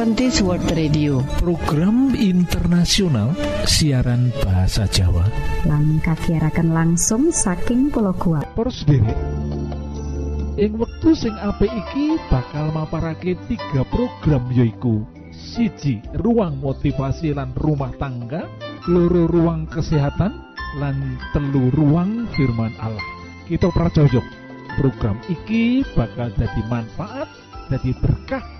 Adventist World Radio. Program internasional siaran bahasa Jawa. Lang kakiarakan langsung saking pulau kuat Poros derek ing wektu sing apik iki bakal maparake tiga program yoiku siji ruang motivasi lan rumah tangga. Loro ruang kesehatan. Lan telu ruang firman Allah. Kita pracojok program iki bakal jadi manfaat jadi berkah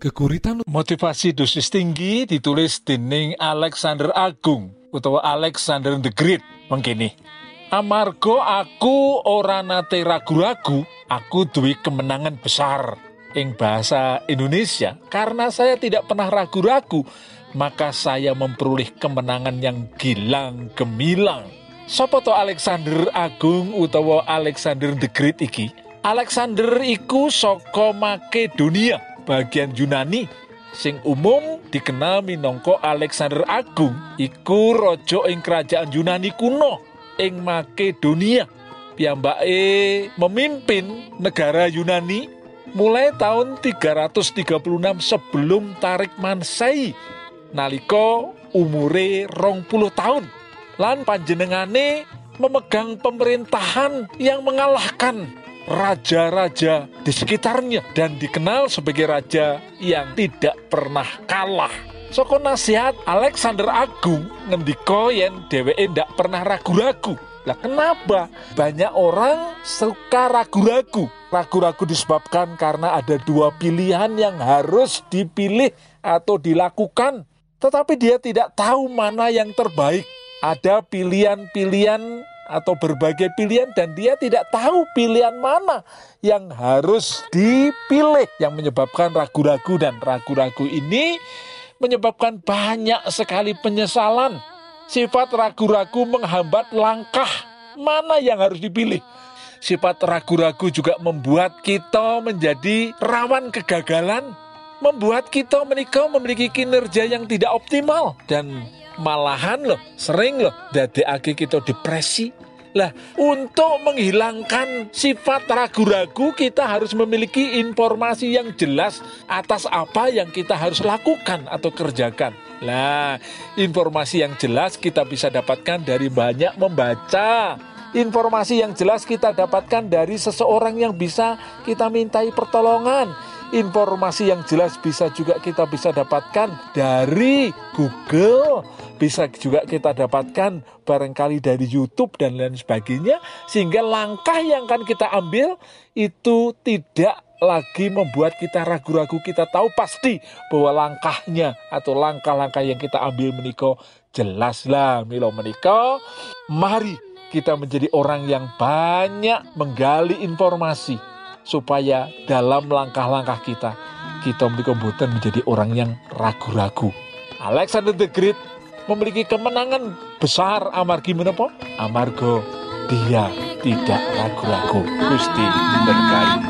Geguritan motivasi dosis tinggi ditulis dening Alexander Agung utawa Alexander the Great mengkini. Amarga aku ora nate ragu-ragu, aku duwe kemenangan besar ing bahasa Indonesia karena saya tidak pernah ragu-ragu, maka saya memperoleh kemenangan yang gilang gemilang. Sopo to Alexander Agung utawa Alexander the Great iki? Alexander iku saka Makedonia, bagian Yunani sing umum dikenal minangka Alexander Agung iku raja ing kerajaan Yunani kuno ing Makedonia. Piyambake memimpin negara Yunani mulai tahun 336 sebelum Tarik Mansei nalika umure rong puluh tahun. Lan panjenengane memegang pemerintahan yang mengalahkan raja-raja di sekitarnya dan dikenal sebagai raja yang tidak pernah kalah. Soko nasihat Alexander Agung ngendika yen dheweke ndak pernah ragu-ragu. Lah kenapa? Banyak orang suka ragu-ragu. Ragu-ragu disebabkan karena ada dua pilihan yang harus dipilih atau dilakukan. Tetapi dia tidak tahu mana yang terbaik. Ada pilihan-pilihan atau berbagai pilihan dan dia tidak tahu pilihan mana yang harus dipilih yang menyebabkan ragu-ragu dan ragu-ragu ini menyebabkan banyak sekali penyesalan. Sifat ragu-ragu menghambat langkah mana yang harus dipilih. Sifat ragu-ragu juga membuat kita menjadi rawan kegagalan, membuat kita menikah memiliki kinerja yang tidak optimal dan malahan loh sering loh dadekake kita depresi lah, untuk menghilangkan sifat ragu-ragu, kita harus memiliki informasi yang jelas atas apa yang kita harus lakukan atau kerjakan. Lah, informasi yang jelas kita bisa dapatkan dari banyak membaca. Informasi yang jelas kita dapatkan dari seseorang yang bisa kita mintai pertolongan. Informasi yang jelas bisa juga kita bisa dapatkan dari Google, bisa juga kita dapatkan barangkali dari YouTube dan lain sebagainya. Sehingga langkah yang akan kita ambil itu tidak lagi membuat kita ragu-ragu. Kita tahu pasti bahwa langkahnya atau langkah-langkah yang kita ambil menikah jelaslah milo. Menikah mari kita menjadi orang yang banyak menggali informasi supaya dalam langkah-langkah kita kita memiliki menjadi orang yang ragu-ragu. Alexander the Great memiliki kemenangan besar amargi menapa? Amargo dia tidak ragu-ragu. Gusti berkahi.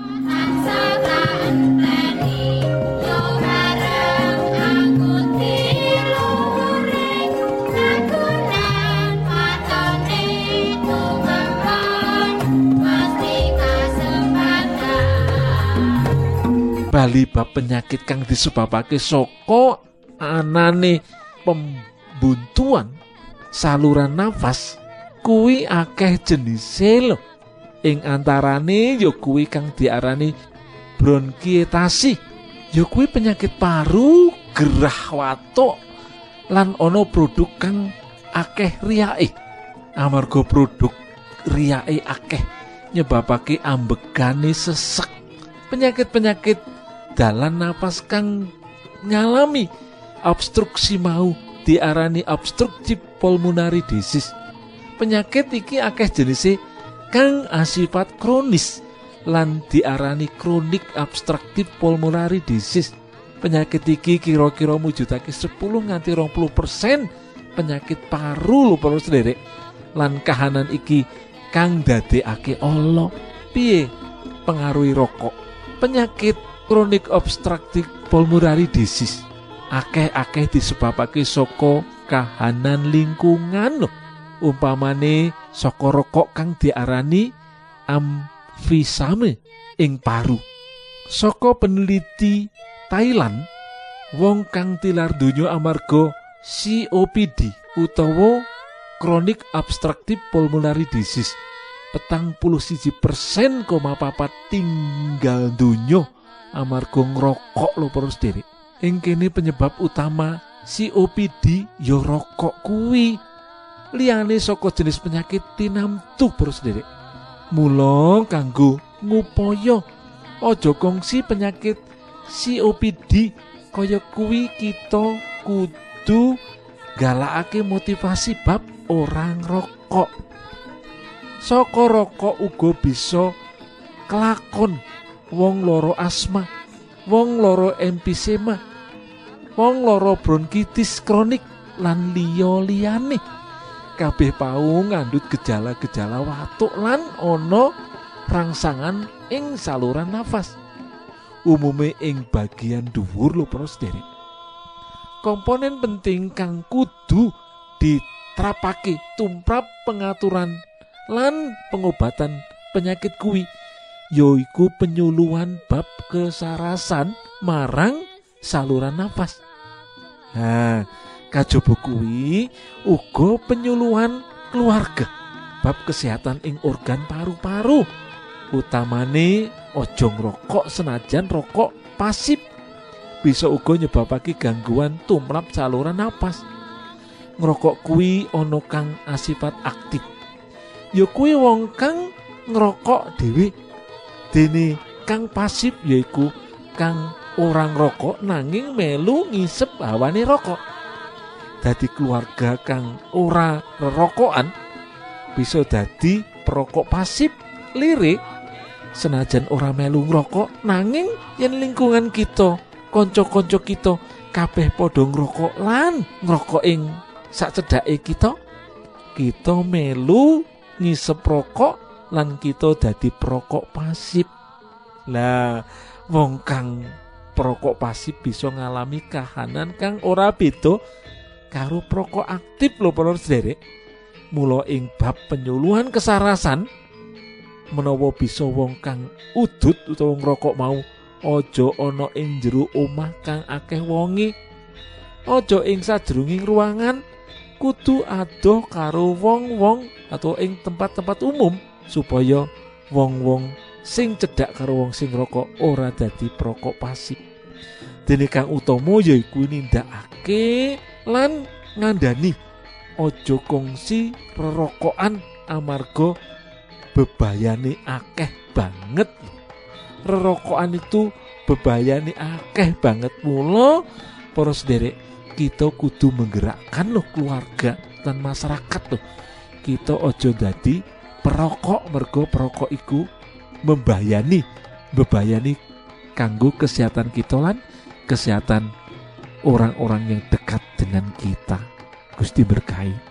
Bali bab penyakit kang disebabake saka anane pembuntuan saluran nafas kuwi akeh jenise lho. Ing antarane ya kuwi kang diarani bronkietasi. Ya kuwi penyakit paru gerah watuk lan ana produk kang akeh riyake amarga produk riyake akeh nyebabake ambegane sesek. Penyakit-penyakit dalan napas kang ngalami obstruksi mau diarani obstruktif pulmonary disease. Penyakit iki akeh jenisnya kang asifat kronis lan diarani kronik obstruktif pulmonary disease. Penyakit iki kira-kira mujudake 10 nganti 20 persen penyakit paru lho perlu sederek. Lan kahanan iki kang dadekake Allah. Piye? Pengaruhi rokok. Penyakit kronik obstruktif pulmonary disease akeh-akeh disebabake saka kahanan lingkungan lho. Umpamane saka rokok kang diarani amfisame ing paru. Saka peneliti Thailand wong kang tilar donya amarga COPD utawa kronik obstruktif pulmonary disease petang puluh siji persen koma papat tinggal donya amarga ngrokok lho terus derek ing kene penyebab utama COPD ya rokok kuwi. Liyane saka jenis penyakit tinamtu terus derek mula kanggo ngupaya aja kongsi penyakit COPD kaya kuwi kita kudu galakake motivasi bab orang rokok saka rokok uga bisa kelakon wong loro asma, wong loro empisema, wong loro bronkitis kronik lan liya liyane. Kabeh pau ngandut gejala-gejala watuk lan ana rangsangan ing saluran nafas. Umume ing bagian dhuwur lho para. Komponen penting kang kudu diterapake tumrap pengaturan lan pengobatan penyakit kuwi yoiku penyuluhan bab kesarasan marang saluran nafas. Nah, kajaba kuwi uga penyuluhan keluarga bab kesehatan ing organ paru-paru. Utamane ojo ngrokok senajan rokok pasif bisa uga nyebabake gangguan tumrap saluran nafas. Ngrokok kuwi ana kang asifat aktif. Ya kuwi wong kang ngerokok dhewe dene kang pasif yaiku kang orang rokok nanging melu ngisep hawane rokok. Dadi keluarga kang ora rerokokan bisa dadi perokok pasif lirik. Senajan ora melu ngrokok nanging yen lingkungan kita kanca-kanca kita kabeh padha ngrokok lan ngrokok ing sak cedake kita kita melu ngisep rokok lan kita dadi perokok pasif lah wong kang perokok pasif bisa ngalami kahanan kang ora beda karo perokok aktif lho para sederek mula ing bab penyuluhan kesarasan menawa bisa wong kang udut utawa ngrokok mau aja ana ing jero omah kang akeh wonge. Aja ing sajroning ruangan kudu adoh karo wong-wong atau ing tempat-tempat umum supaya wong-wong sing cedhak karo wong sing rokok ora dadi perokok pasif. Dene kang utama yaiku nindakake lan ngandani aja kongsi rerokokan amarga bebayane akeh banget. Rerokokan itu bebayani akeh banget mula para sederek kita kudu menggerakkan loh keluarga dan masyarakat loh kita ojo dadi perokok mergo perokok iku membayani bebayani kanggo kesehatan kita lan kesehatan orang-orang yang dekat dengan kita. Gusti berkahi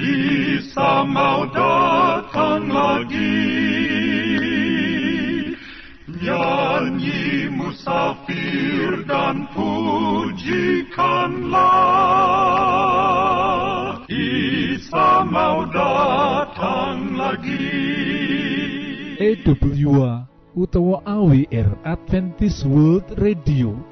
Isa mau datang lagi Nyanyi musafir dan pujikanlah Isa mau datang lagi EWA utawa AWR Adventist World Radio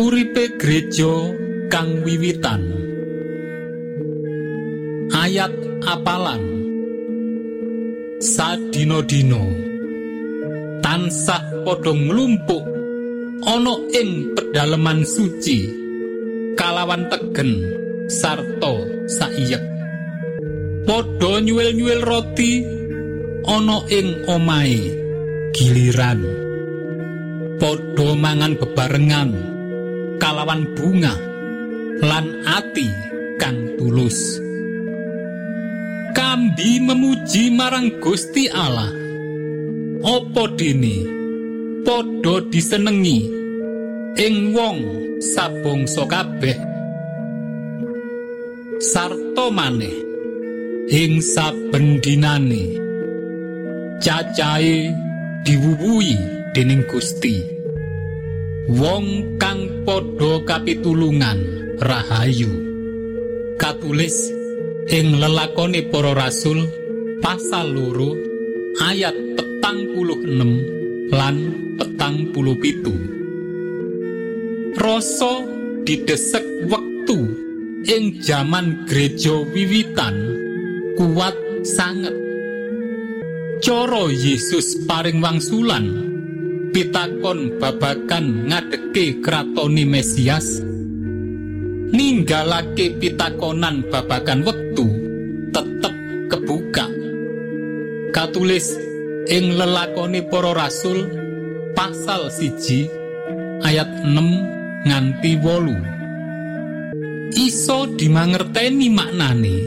Uripe gereja kang wiwitan. Ayat apalan. Sadino-dino tansah padha nglumpuk ana ing pedalaman suci kalawan tegen sarta saiyek. Padha nyuwil-nyuwil roti ana ing omahe giliran. Padha mangan bebarengan kalawan bunga lan ati kang tulus. Kambi memuji marang Gusti Allah. Opo dene? Padha disenengi ing wong sabangsa kabeh. Sarta maneh ing saben dinane cacahe diwuwuhi dening Gusti wong kang padha kapitulungan rahayu. Katulis ing lelakone para rasul pasal loro ayat petang puluh enem lan petang puluh pitu. Rasa didesek wektu ing jaman gereja wiwitan kuat sanget. Coro Yesus paring wangsulan pitakon babakan ngadeke kratoni Mesias. Ninggalake pitakonan babakan wektu tetep kebuka. Katulis ing lelakoni para rasul pasal siji ayat 6 nganti wolu. Iso dimangerteni maknane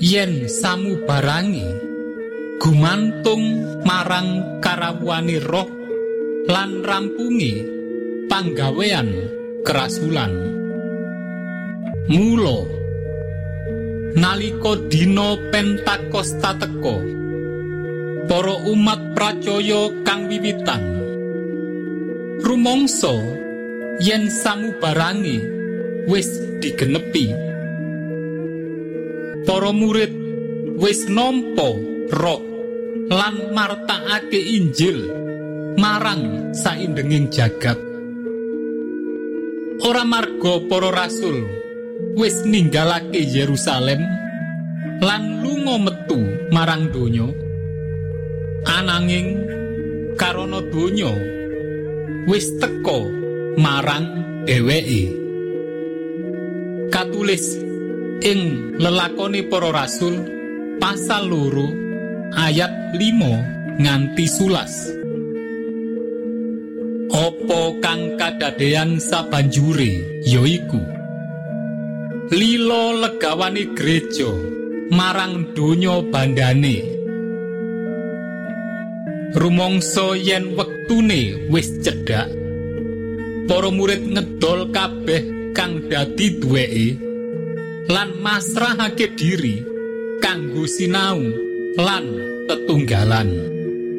yen samu barangi gumantung marang karawani roh lan rampungi panggawean kerasulan mulo nalika dina pentakosta teka para umat pracaya kang wiwitan. Rumangsa yen samubarangi wis digenepi. Para murid wis nampa roh lan martakake Injil marang saindenging jagat. Ora marga para rasul wis ninggalake Yerusalem lan lunga metu marang donya. Ananging karana donya wis teka marang dheweke. Katulis ing lelakoni para rasul pasal loro ayat 5 nganti sulas opo kang kadadean sabanjure? Yoiku lilo legawani gereja marang donya bandane rumangsa yen wektune wis cedhak para murid ngedol kabeh kang dadi duweke lan masrahake diri kanggo sinau lan tetunggalan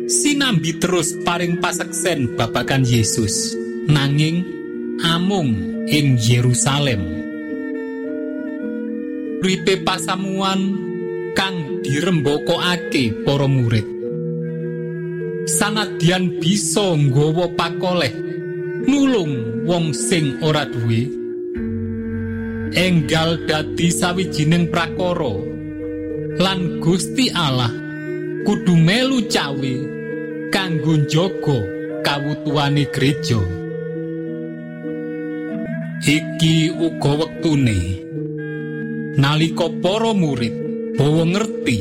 sinambi terus paring paseksen babakan Yesus nanging amung ing Yerusalem. Ripe pasamuan kang dirembokokake para murid. Sanadyan bisa nggawa pakoleh nulung wong sing ora duwe. Enggal dadi sawijining prakara lan Gusti Allah kudu melu cawe kanggo njaga kawutuhane gereja. Iki uga wektune. Nalika para murid bawa ngerti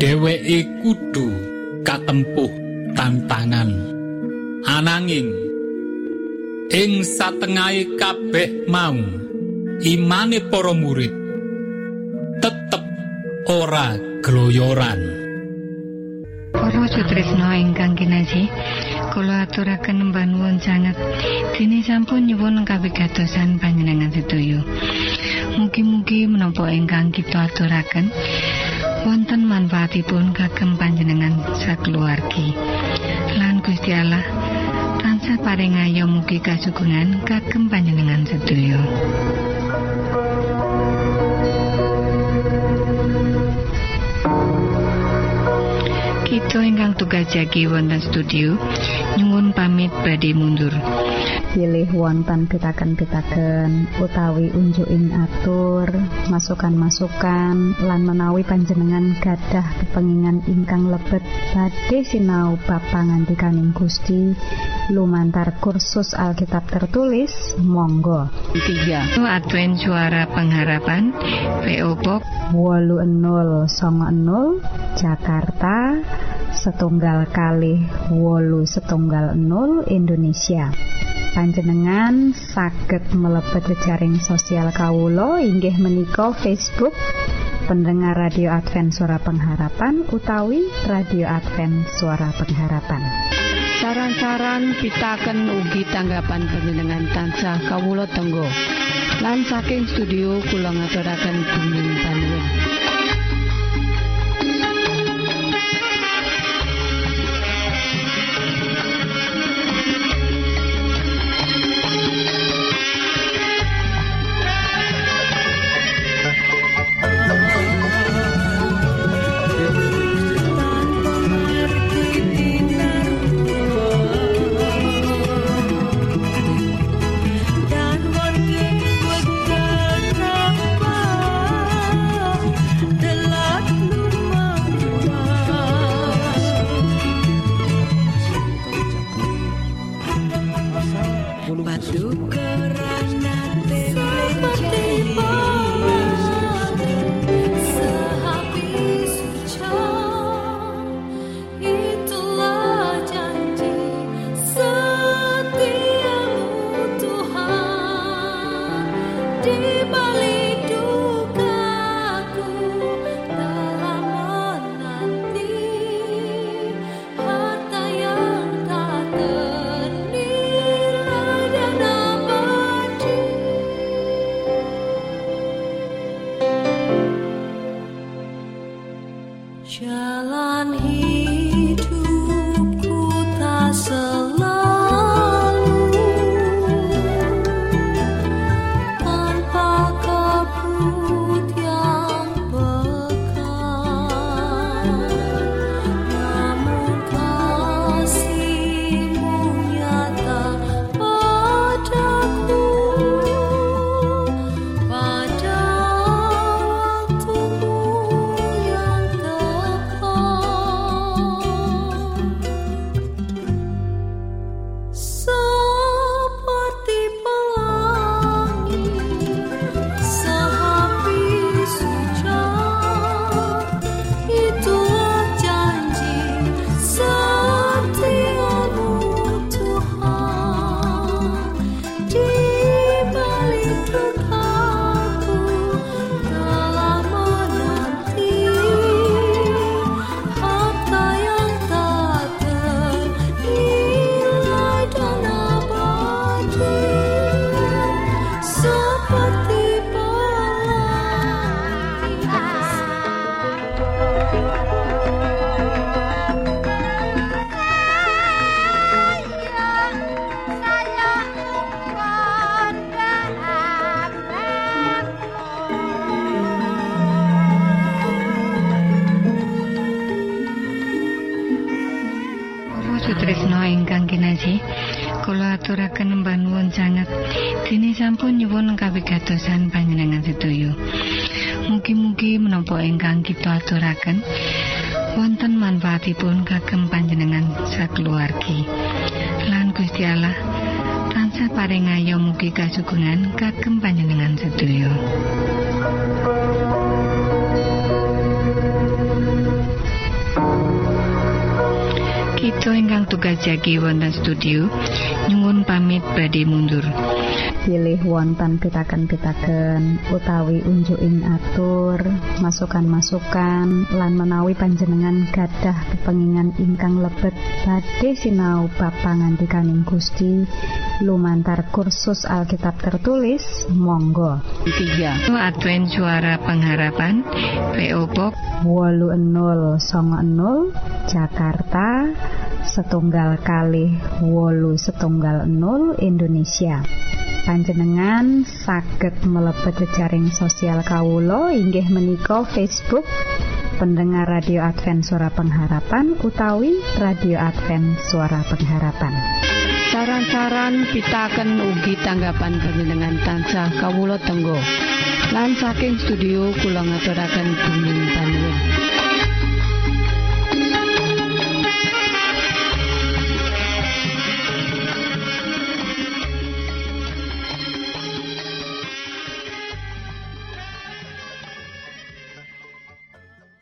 dheweke kudu katempuh tantangan. Ananging ing satengahe kabeh mau imane para murid tetep ora gloyoran Sutrisno ingkang kinasih. Kula aturaken mbanuwun sanget. Dene sampun nyuwun kawigatosan panjenengan sedaya mugi-mugi menapa ingkang kita aturaken wonten manfaatipun kagem panjenengan sakeluargi. Lan Gusti Allah tansah paring ayo mugi kasugengan kagem panjenengan sedaya Kita ingkang tugas jagi wonten studio nyuwun pamit badhe mundur. pilih wonten pitaken-pitaken utawi unjuking atur masukan-masukan lan menawi panjenengan gadah kepengingan ingkang lebet badhe sinau bab pangantikaning Gusti lumantar kursus Alkitab tertulis monggo. 3 Advent suara pengharapan PO Box 80 Jakarta setunggal kali wolu setunggal 0 Indonesia. Panjenengan saged mlebet jejaring sosial kawulo inggih menika Facebook pendengar radio Advent suara pengharapan utawi radio Advent suara pengharapan saran-saran pitaken ugi tanggapan panjenengan tansah kawula tenggo lan saking studio kula ngaturaken panuwun aturaken wonten manfaatipun kagem panjenengan sakeluargi lan Gusti Allah tansah paring ayo mugi kasugengan kagem panjenengan sedaya Kita ingkang tugas jagi wonten studio nyuwun pamit badhe mundur. Pilih wonten pitaken-pitaken utawi unjuking atur masukan-masukan lan menawi panjenengan gadah kepengingan ingkang lebet badhe sinau ba pangantikaning Gusti. Lumantar kursus Alkitab tertulis monggo. 3 Advent Suara Pengharapan PO Box 80 Jakarta setunggal kali wolu setunggal 0 Indonesia panjenengan saged mlebet jejaring sosial kawulo inggih menika Facebook pendengar radio Advent suara pengharapan utawi radio Advent suara pengharapan. Saran-saran pitaken ugi tanggapan panjenengan tansah kawula tenggo. Lan saking studio kula ngaturaken bumi